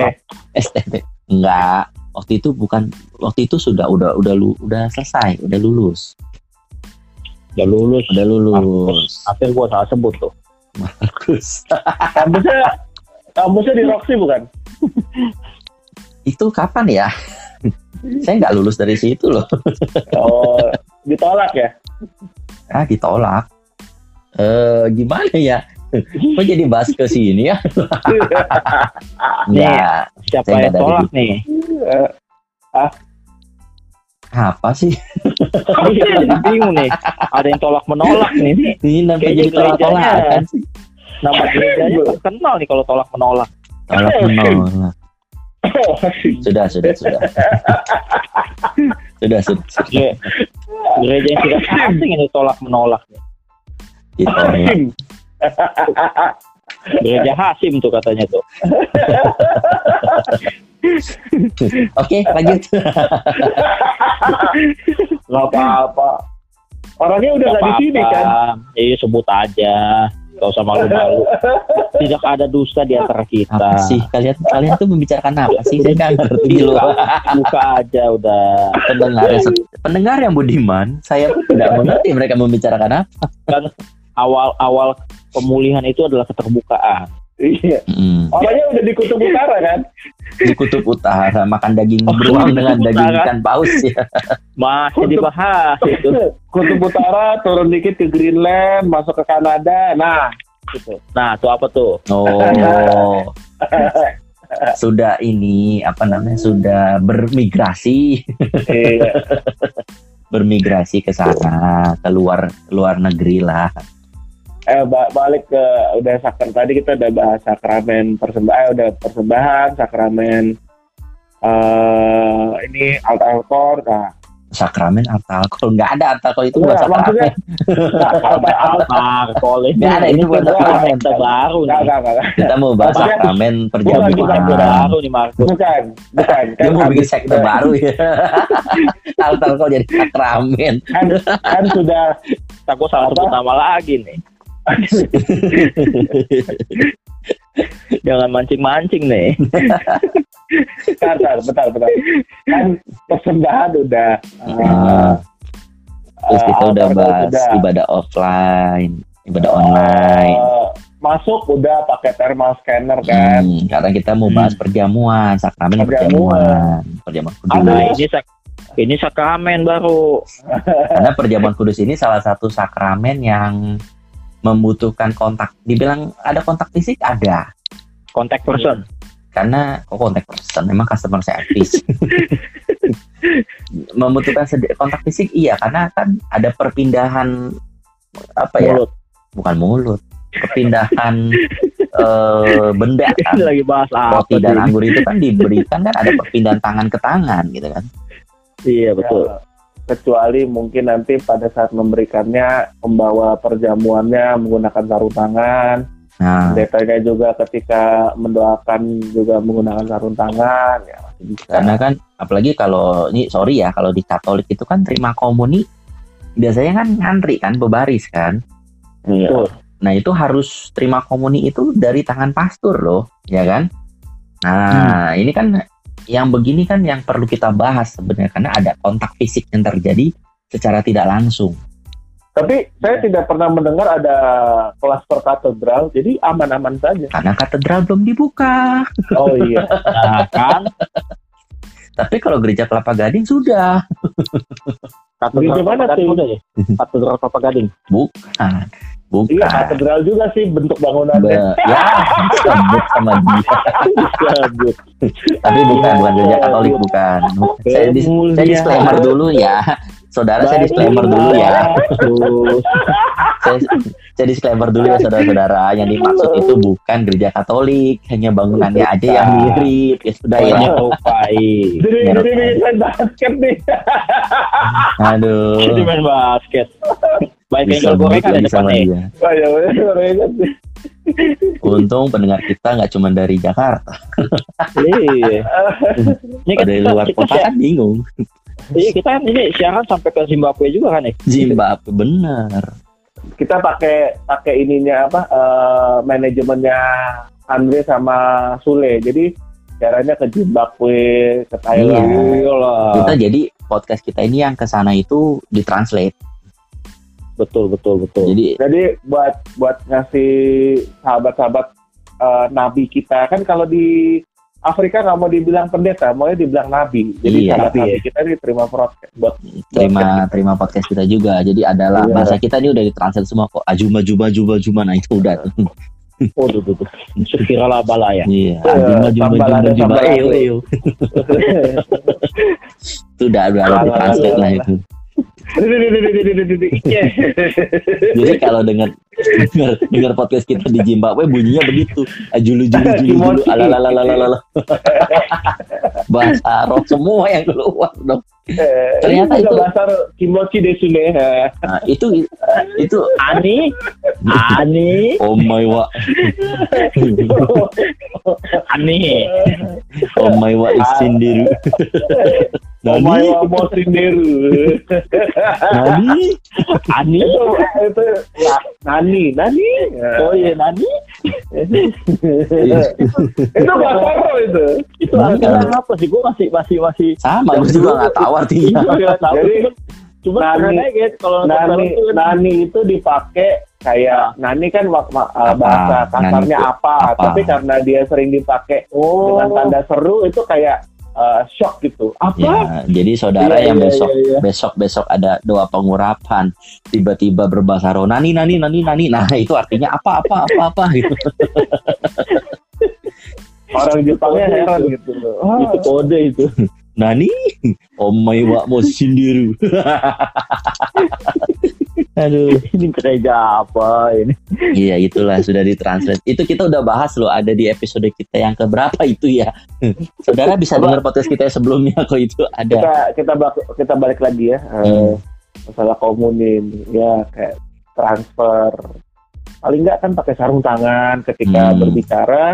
STT. Enggak. Waktu itu bukan waktu itu sudah udah udah lu udah selesai, udah lulus. udah lulus Udah lulus. hampir gue salah sebut tuh Bagus. kampusnya kampusnya di Roxy bukan itu kapan ya? Saya nggak lulus dari situ loh. oh ditolak ya Ah, ditolak. Eh, gimana ya? Kok jadi bahas ke sini ya? Enggak. siapa Saya yang tolak nih Eh, Apa sih? Iya, bingung nih ada yang tolak menolak nih Ini Kayaknya jadi tolak-tolakan sih. nama gerejanya terkenal nih kalau tolak menolak Tolak menolak. Sudah, sudah, sudah. sudah, sudah. sudah. Ge- gereja yang tidak asing ini tolak menolak nih. Ditolak. gereja Hasim tuh katanya tuh Oke, lanjut. nggak apa-apa orangnya udah nggak di sini kan iya sebut aja Gak usah malu-malu. Tidak ada dusta di antara kita. Apa sih kalian kalian tuh membicarakan apa sih? Saya nggak ngerti loh. Buka aja udah. Pendengar yang pendengar yang budiman, saya pun tidak mengerti mereka membicarakan apa. Awal-awal pemulihan itu adalah keterbukaan. Iya. Hmm. Orangnya udah di kutub utara kan? Di kutub utara makan daging Oh, beruang kutub dengan daging utara. ikan paus ya. Masih Untuk- dibahas itu. Kutub utara turun dikit ke Greenland, masuk ke Kanada. Nah, gitu. Nah, tuh apa tuh? Oh. Sudah ini apa namanya? Sudah bermigrasi, Iya. bermigrasi ke sana, keluar luar negeri lah. Eh ba- balik ke udah sakar tadi kita udah bahas sakramen persembahan, eh, udah persembahan, sakramen eh ini alt alkor, nah Sakramen atau alkohol nggak ada alkohol itu bukan Enggak, maksudnya sakramen. Alkohol ini. Nggak ada, itu ini bukan kan sakramen. kita baru enggak nih. enggak enggak Kita mau bahas sakramen Bukan perjamuan. bukan baru nih Markus. bukan bukan Dia mau bikin sekte baru ya. Alkohol jadi sakramen. kan, kan sudah Takut salah sebut Apa? nama lagi nih. Jangan mancing-mancing nih. bentar, bentar, bentar. Kan persembahan udah Ah. Terus kita eh, udah bahas udah. ibadah offline, ibadah online. Eh, masuk udah pakai thermal scanner kan. Hmm, karena kita mau bahas perjamuan, sakramen Perjamuan. perjamuan, perjamuan kudus. Nah, ini sak ini sakramen baru. Karena perjamuan kudus ini salah satu sakramen yang membutuhkan kontak. Dibilang ada kontak fisik ada, Contact person. karena kok kontak person memang customer service. membutuhkan kontak fisik iya, karena kan ada perpindahan apa ya? Mulut. Bukan mulut, perpindahan eh, benda kan. lagi bahas apa Roti dan anggur itu kan diberikan kan ada perpindahan tangan ke tangan gitu kan. Iya betul. Ya, kecuali mungkin nanti pada saat memberikannya membawa perjamuannya menggunakan sarung tangan Nah, pendetanya juga ketika mendoakan juga menggunakan sarung tangan ya masih bisa karena kan apalagi kalau ini sorry ya kalau di Katolik itu kan terima komuni biasanya kan ngantri kan bebaris kan. Iya. Nah itu harus terima komuni itu dari tangan pastor loh, ya kan? Nah ini kan yang begini kan yang perlu kita bahas sebenarnya karena ada kontak fisik yang terjadi secara tidak langsung. tapi saya tidak pernah mendengar ada kelas per katedral jadi aman-aman saja Karena katedral belum dibuka. oh iya Nah, kan Tapi kalau gereja Kelapa Gading sudah. katedral Gimana Kelapa Gading tuh? udah ya? Katedral Kelapa Gading. Bukan. Bukan. iya katedral juga sih bentuk bangunannya Be- ya, sebut sama dia. Tapi bukan, bukan gereja Katolik, bukan. Saya, dis- saya disclaimer dulu ya. Saudara, saya disclaimer dulu ya. Saya, saya disclaimer dulu ya, saudara-saudara. Yang dimaksud itu bukan gereja Katolik, hanya bangunannya aja yang mirip. Ya sudah ya. menyerupai. jadi jadi main basket nih Jadi Aduh. main basket. Baik Bisa bengkel gorengan begitu ya sama depannya. dia. oh ya bener sih Untung pendengar kita nggak cuma dari Jakarta. Iya. Dari luar kita, kota kan bingung. iya kita kan ini siaran sampai ke Zimbabwe juga kan nih. Zimbabwe bener. kita pakai pakai ininya apa eh, manajemennya Andre sama Sule jadi caranya ke Zimbabwe ke Thailand Iya lah. Kita jadi podcast kita ini yang ke sana itu ditranslate. Betul betul betul. Jadi jadi buat buat ngasih sahabat-sahabat eh, nabi kita kan kalau di Afrika nggak mau dibilang pendeta, mau dibilang nabi. Jadi Iya, nabi ya. kita diterima broadcast buat terima terima podcast kita juga. Jadi adalah Iya. bahasa kita ini udah ditranslate semua kok. Ajuma juba juba juba nah itu udah tuh. Oh, tuh, tuh, tuh. Sekira bala ya. Iya. Ajuma juba sambal juba ada, juba. sambal Eyo ada. eyo. Itu udah ditranslate ada. lah itu. Jadi kalau dengar dengar dengar podcast kita di Zimbabwe bunyinya begitu. Ajulu julu julu julu Kimochi. alalalalalalala. Bahasa Arab semua yang keluar dong. Ternyata itu- bahasa Kimochi desune. Nah, itu itu Ani, Ani, oh my wa Ani. oh my wa Nani, nani itu ya, nani, nani. Oh iya, gak tau itu. Itu kan apa sih? Gue masih masih masih sama. Gue juga nggak tau artinya. Iya, Jadi Cuma nani, ya, kalau nani, itu, kan. nani itu dipakai kayak nani kan wak, mak, apa, bahasa kasarnya apa, apa, tapi karena dia sering dipakai oh. dengan tanda seru itu kayak uh, shock gitu. Apa? Ya, jadi saudara Iya, yang iya, besok iya, iya. besok besok ada doa pengurapan tiba-tiba berbahasa roh nani nani nani nani nah itu artinya apa apa apa apa gitu Orang Jepangnya heran gitu. Oh, itu kode itu nani omai wa mo sindiru aduh ini gereja apa ini? Iya itulah sudah ditranslate. Itu kita udah bahas loh ada di episode kita yang keberapa itu ya. Saudara bisa dengar podcast kita yang sebelumnya kok itu ada. Kita kita bak- kita balik lagi ya eh, masalah komunin ya kayak transfer. Paling nggak kan pakai sarung tangan ketika Hmm. berbicara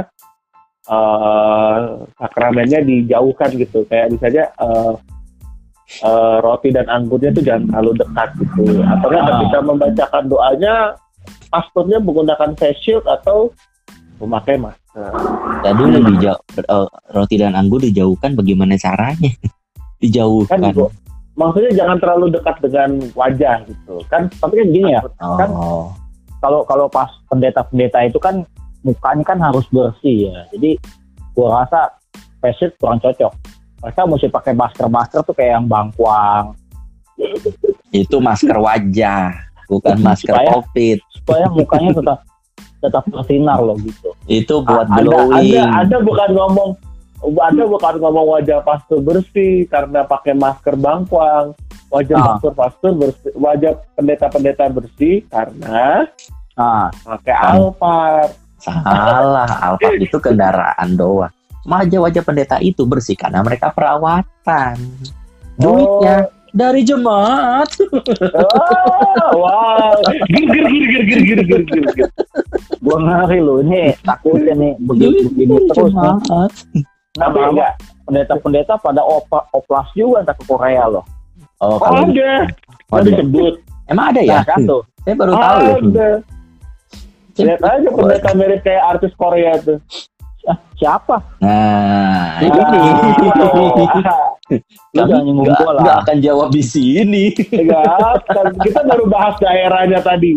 eh sakramennya dijauhkan gitu. Kayak misalnya eh, eh, roti dan anggurnya tuh jangan terlalu dekat gitu. Atau Ah. ketika membacakan doanya pastornya menggunakan face shield atau memakai masker. Tadi dulu dijauh eh, roti dan anggur dijauhkan bagaimana caranya? Kan dijauhkan gitu. maksudnya jangan terlalu dekat dengan wajah gitu. Kan tapi kan gini ya kan oh. kalau kalau pas pendeta-pendeta itu kan mukanya kan harus bersih ya. Jadi gua rasa face shield kurang cocok mereka mesti pakai masker-masker tuh kayak yang bangkuang. Itu masker wajah bukan masker Supaya- covid. supaya mukanya tetap tetap bersinar loh gitu. Itu buat ada, glowing. ada, ada bukan ngomong ada bukan ngomong wajah pastor bersih karena pakai masker bangkuang. Wajah Ah. pastor pastor bersih wajah pendeta pendeta bersih karena nah pakai Ah. alpar salah Alphard itu kendaraan doang wajah-wajah pendeta itu bersih karena mereka perawatan. Duitnya oh. dari jemaat. Oh, wow. Gir gir gir gir gir gir gir. Gua ngari loh ini takutnya nih begitu begini terus jemaat. nih. Enggak pendeta-pendeta pada opa, oplas juga entah ke Korea loh. Oh, oh ada. Oh, ada. disebut. Emang ada ya? Nah, kan. Saya baru tahu. Ya. Ada. Lihat aja pendeta mirip kayak artis Korea tuh ah, siapa? Nah Ah. ini. lu kami nggak nggak akan jawab di sini. Enggak, kita baru bahas daerahnya tadi.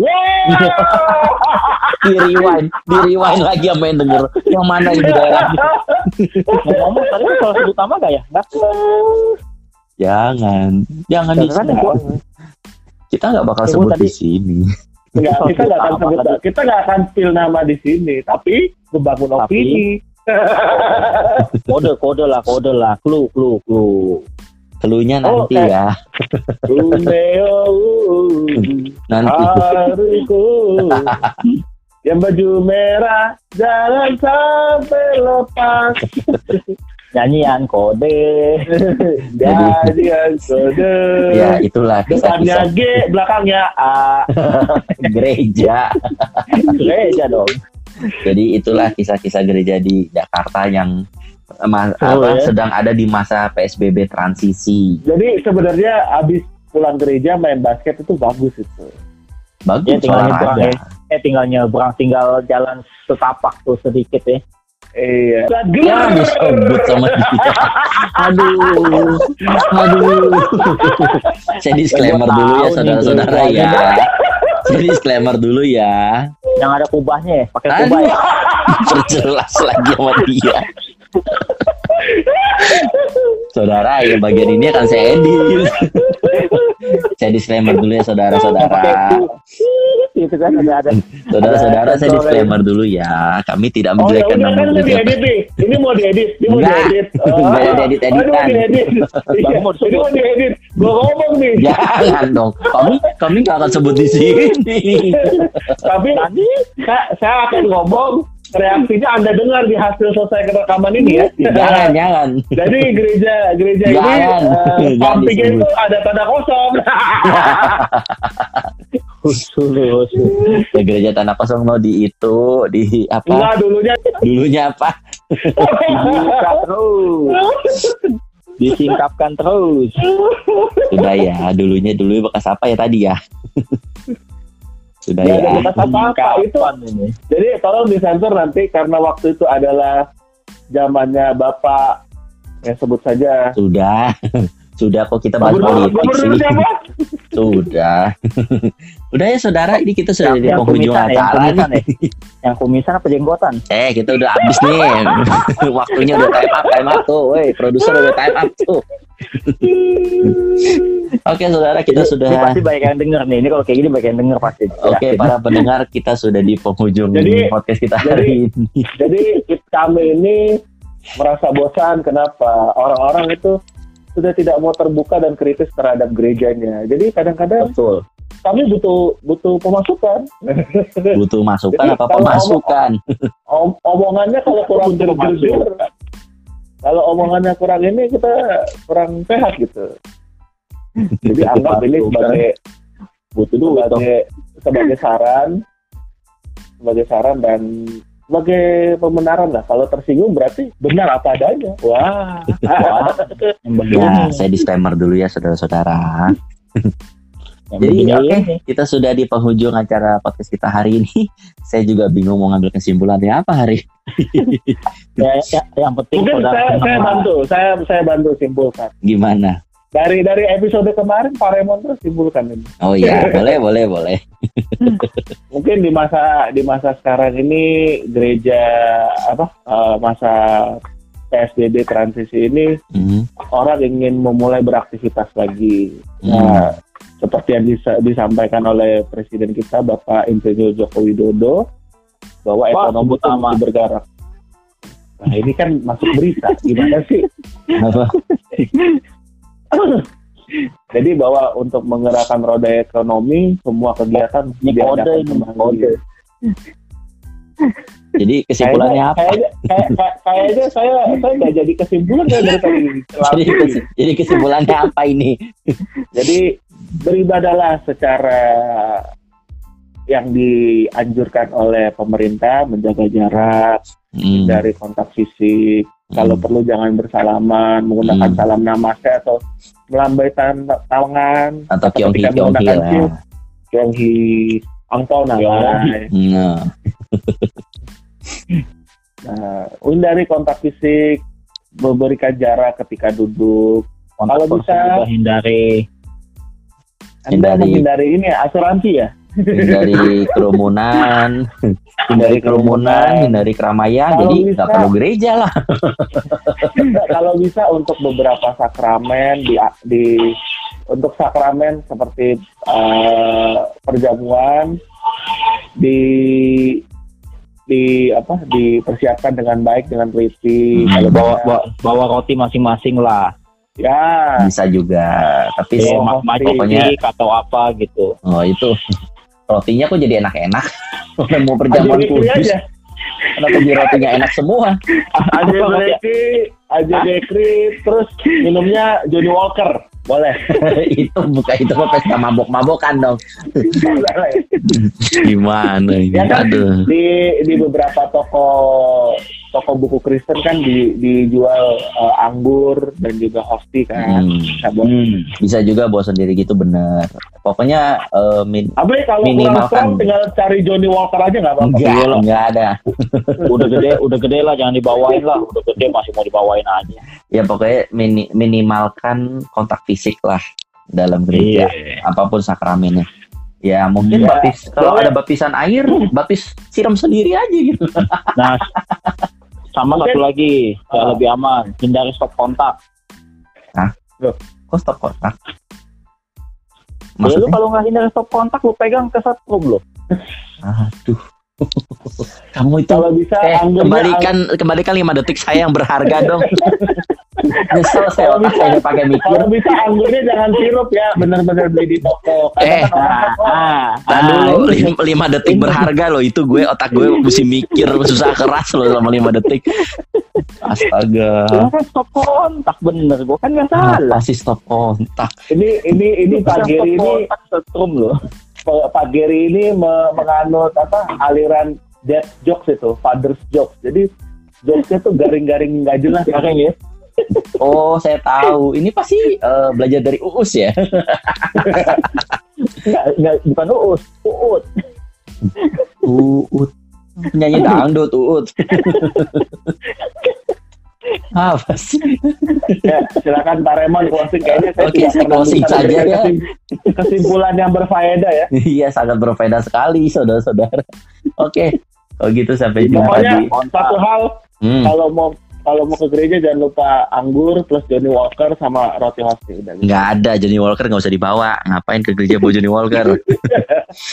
Di rewind di rewind lagi sama yang denger. Yang mana ini daerahnya ngomong tadi kan salah satu utama gak ya? Nggak. jangan. Jangan di Jangan, sini. gua- kita nggak bakal sebut di sini Enggak, kita nggak akan sebut, tadi. kita nggak akan spill nama di sini, tapi membangun Tapi- opini. kode kode lah kode lah. Clue clue clue. Keluhnya Oh, nanti kayak- ya. Romeo, nanti. hariku, yang baju merah, jangan sampai lepas. Nyanyian kode Jadian kode. ya itulah Depannya G, belakangnya A. gereja gereja dong jadi itulah kisah-kisah gereja di Jakarta yang ma- Oh, apa, ya. sedang ada di masa PSBB transisi Jadi sebenarnya abis pulang gereja main basket itu bagus itu. bagus Ya, tinggal nyebrang ya. eh tinggal nyebrang tinggal jalan setapak tuh sedikit ya Iya. ya disebut sama dia. Aduh. Aduh. Saya disclaimer dulu ya saudara-saudara ya. saya disclaimer dulu ya. Yang ada kubahnya ya pakai kubah aduh. Ya perjelas lagi sama dia saudara ya bagian ini akan saya edit. Saya disclaimer dulu ya saudara-saudara gitu kan ada ada. Saudara-saudara saya disclaimer dulu ya. Kami tidak Oh ya menjelekkan udah nama kan gereja diedit nih. Ini mau diedit, ini mau diedit. Oh, ini mau diedit. Iya, mau. Ini mau diedit. Gua ngomong nih. jangan dong. Kami kami nggak akan sebut di sini. Tapi nanti saya, saya akan ngomong reaksinya Anda dengar di hasil selesai rekaman ini ya. jangan jangan Jadi gereja gereja ini Jangan. eh, sampingnya disebut. itu ada tanda kosong. usul usul ya, gereja tanah kosong mau di itu di apa Enggak dulunya. dulunya apa Buka terus Disingkapkan terus. Sudah ya, dulunya dulu bekas apa ya tadi ya? Sudah ya. ada bekas apa-apa itu. Ini? Jadi tolong disensor nanti karena waktu itu adalah zamannya Bapak ya sebut saja Sudah. Sudah kok kita bahas politik siapa? Sudah. Udah ya saudara, ini kita sudah Yang, di penghujung ya, yang acara kumisan nih. ya. Yang kumisan apa jenggotan? Eh, kita udah habis nih. Waktunya udah time up, time up tuh. Woi, produser udah time up tuh. Oke, saudara, kita Ini- sudah Ini pasti banyak yang denger nih. Ini kalau kayak gini banyak yang denger pasti. Oke, Yakin. para pendengar, kita sudah di penghujung Jadi- podcast kita jadi- hari ini. Jadi kita- kami ini merasa bosan kenapa orang-orang itu sudah tidak mau terbuka dan kritis terhadap gerejanya. Jadi kadang-kadang Betul. kami butuh butuh pemasukan. Butuh masukan Jadi, apa pemasukan? Om- omongannya kalau kurang gerger, kalau omongannya kurang ini kita kurang sehat gitu. Jadi anggap ini sebagai Butuh sebagai sebagai saran, sebagai saran dan sebagai pembenaran lah. Kalau tersinggung berarti benar apa adanya. Wah. Ya, saya disclaimer dulu ya, saudara-saudara. Jadi, oke, ini. kita sudah di penghujung acara podcast kita hari ini. Saya juga bingung mau ngambil kesimpulannya apa hari. Ya, ya, yang penting Mungkin saya, saya bantu, saya saya bantu simpulkan. Gimana? Dari dari episode kemarin Pak Raymond terus simpulkan ini. Oh iya, boleh, boleh, boleh. Mungkin di masa di masa sekarang ini gereja apa eh, masa PSBB transisi ini Hmm. orang ingin memulai beraktivitas lagi. Hmm. Nah, seperti yang disa- disampaikan oleh Presiden kita Bapak Insinyur Joko Widodo bahwa Pak, ekonomi mesti bergerak. Nah ini kan masuk berita, gimana sih? Apa? Jadi bahwa untuk menggerakkan roda ekonomi, semua kegiatan Ini kode ini, kode. Jadi kesimpulannya Kayaknya- apa? Kayaknya, kayak- kayak- kayaknya saya saya nggak jadi kesimpulan saya dari tadi. Jadi, jadi kesimpulannya apa ini? Jadi beribadalah secara yang dianjurkan oleh pemerintah menjaga jarak Hmm. dari kontak fisik. Kalau Hmm. perlu jangan bersalaman, menggunakan Hmm. salam namaste atau melambaikan tangan, atau kyonghi menggunakan lah. kyonghi, angpau. Nah, Nah, hindari kontak fisik, memberikan jarak ketika duduk. Kontak Kalau bisa- hindari. Hindari. ini ya, asuransi ya. Hindari kerumunan, hindari kerumunan, hindari keramaian. Kalau Jadi nggak perlu gereja lah. Kalau bisa untuk beberapa sakramen di, di untuk sakramen seperti eh, perjamuan di di apa dipersiapkan dengan baik dengan teliti Hmm. kalau Bawa, bawa, bawa roti masing-masing lah. ya Bisa juga. Tapi Oh, pasti. pokoknya atau apa gitu. oh itu rotinya kok jadi enak-enak. Orang mau perjamuan kudus, aja kenapa jadi rotinya enak semua? aja Bakery, aja Bakery, terus minumnya Johnny Walker boleh itu bukan itu mah pesta mabok-mabokan dong. Gimana ini? Ya kan? Aduh. di di beberapa toko toko buku Kristen kan di, dijual eh, anggur dan juga hosti kan. Hmm. Buat- Hmm. Bisa juga bawa sendiri gitu bener. Pokoknya eh, min Abe kalau kurang Minimalkan. strong tinggal cari Johnny Walker aja nggak apa-apa. enggak, Iya enggak ada. Udah gede, udah gede lah jangan dibawain lah. Udah gede masih mau dibawain aja. Ya pokoknya mini- minimalkan kontak fisik lah dalam gereja. Apa pun sakramennya. Ya mungkin Ya, baptis kalau ada baptisan air, baptis siram sendiri aja gitu. Nah, sama Mungkin- satu lagi yang Ah. lebih aman, hindari stop kontak. Kok stop kontak? Ya, lu Maksudnya? kalau nggak hindari stop kontak, lu pegang ke setrum lo. Aduh. Kamu itu Kalau bisa eh kembalikan kembalikan lima detik saya yang berharga dong. Nyesel saya otak saya pakai mikir. kalau bisa anggurnya jangan sirup ya, bener-bener beli di toko. Eh, Ah, Nah, dulu lima, lima detik berharga loh itu gue otak gue mesti mikir susah keras loh selama lima detik. Astaga. lu kan stop kontak bener, gua kan nggak salah. Pasti stop kontak. ini ini ini Pak Geri ini setrum lo. Pak Geri ini me- menganut apa aliran dead jokes itu, father's jokes. Jadi jokesnya tuh garing-garing nggak jelas. Garing ya? Oh, saya tahu. Ini pasti eh, belajar dari Uus ya. Enggak, enggak bukan uus, uut. Uut. Penyanyi dangdut Uut. Apa sih? Ya, silakan Pak Remon closing kayaknya saya Oke, saya closing saja ya. kesim- Kesimpulan yang berfaedah ya. Iya, sangat berbeda sekali, saudara-saudara. Oke. Oh gitu sampai jumpa Pokoknya di satu hal Hmm. kalau mau kalau mau ke gereja jangan lupa anggur plus Johnny Walker sama roti hosting udah. nggak ada Johnny Walker nggak usah dibawa. Ngapain ke gereja bawa Johnny Walker?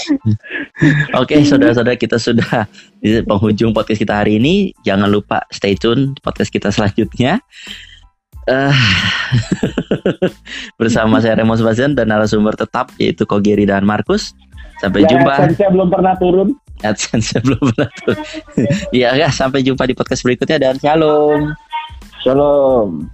Oke saudara-saudara kita sudah di penghujung podcast kita hari ini. Jangan lupa stay tune podcast kita selanjutnya. Eh, bersama saya Remo Sebastian dan narasumber tetap yaitu Kogeri dan Markus. Sampai Yang jumpa. AdSense-nya belum pernah turun. AdSense belum pernah tuh. Iya ya sampai jumpa di podcast berikutnya dan shalom Shalom.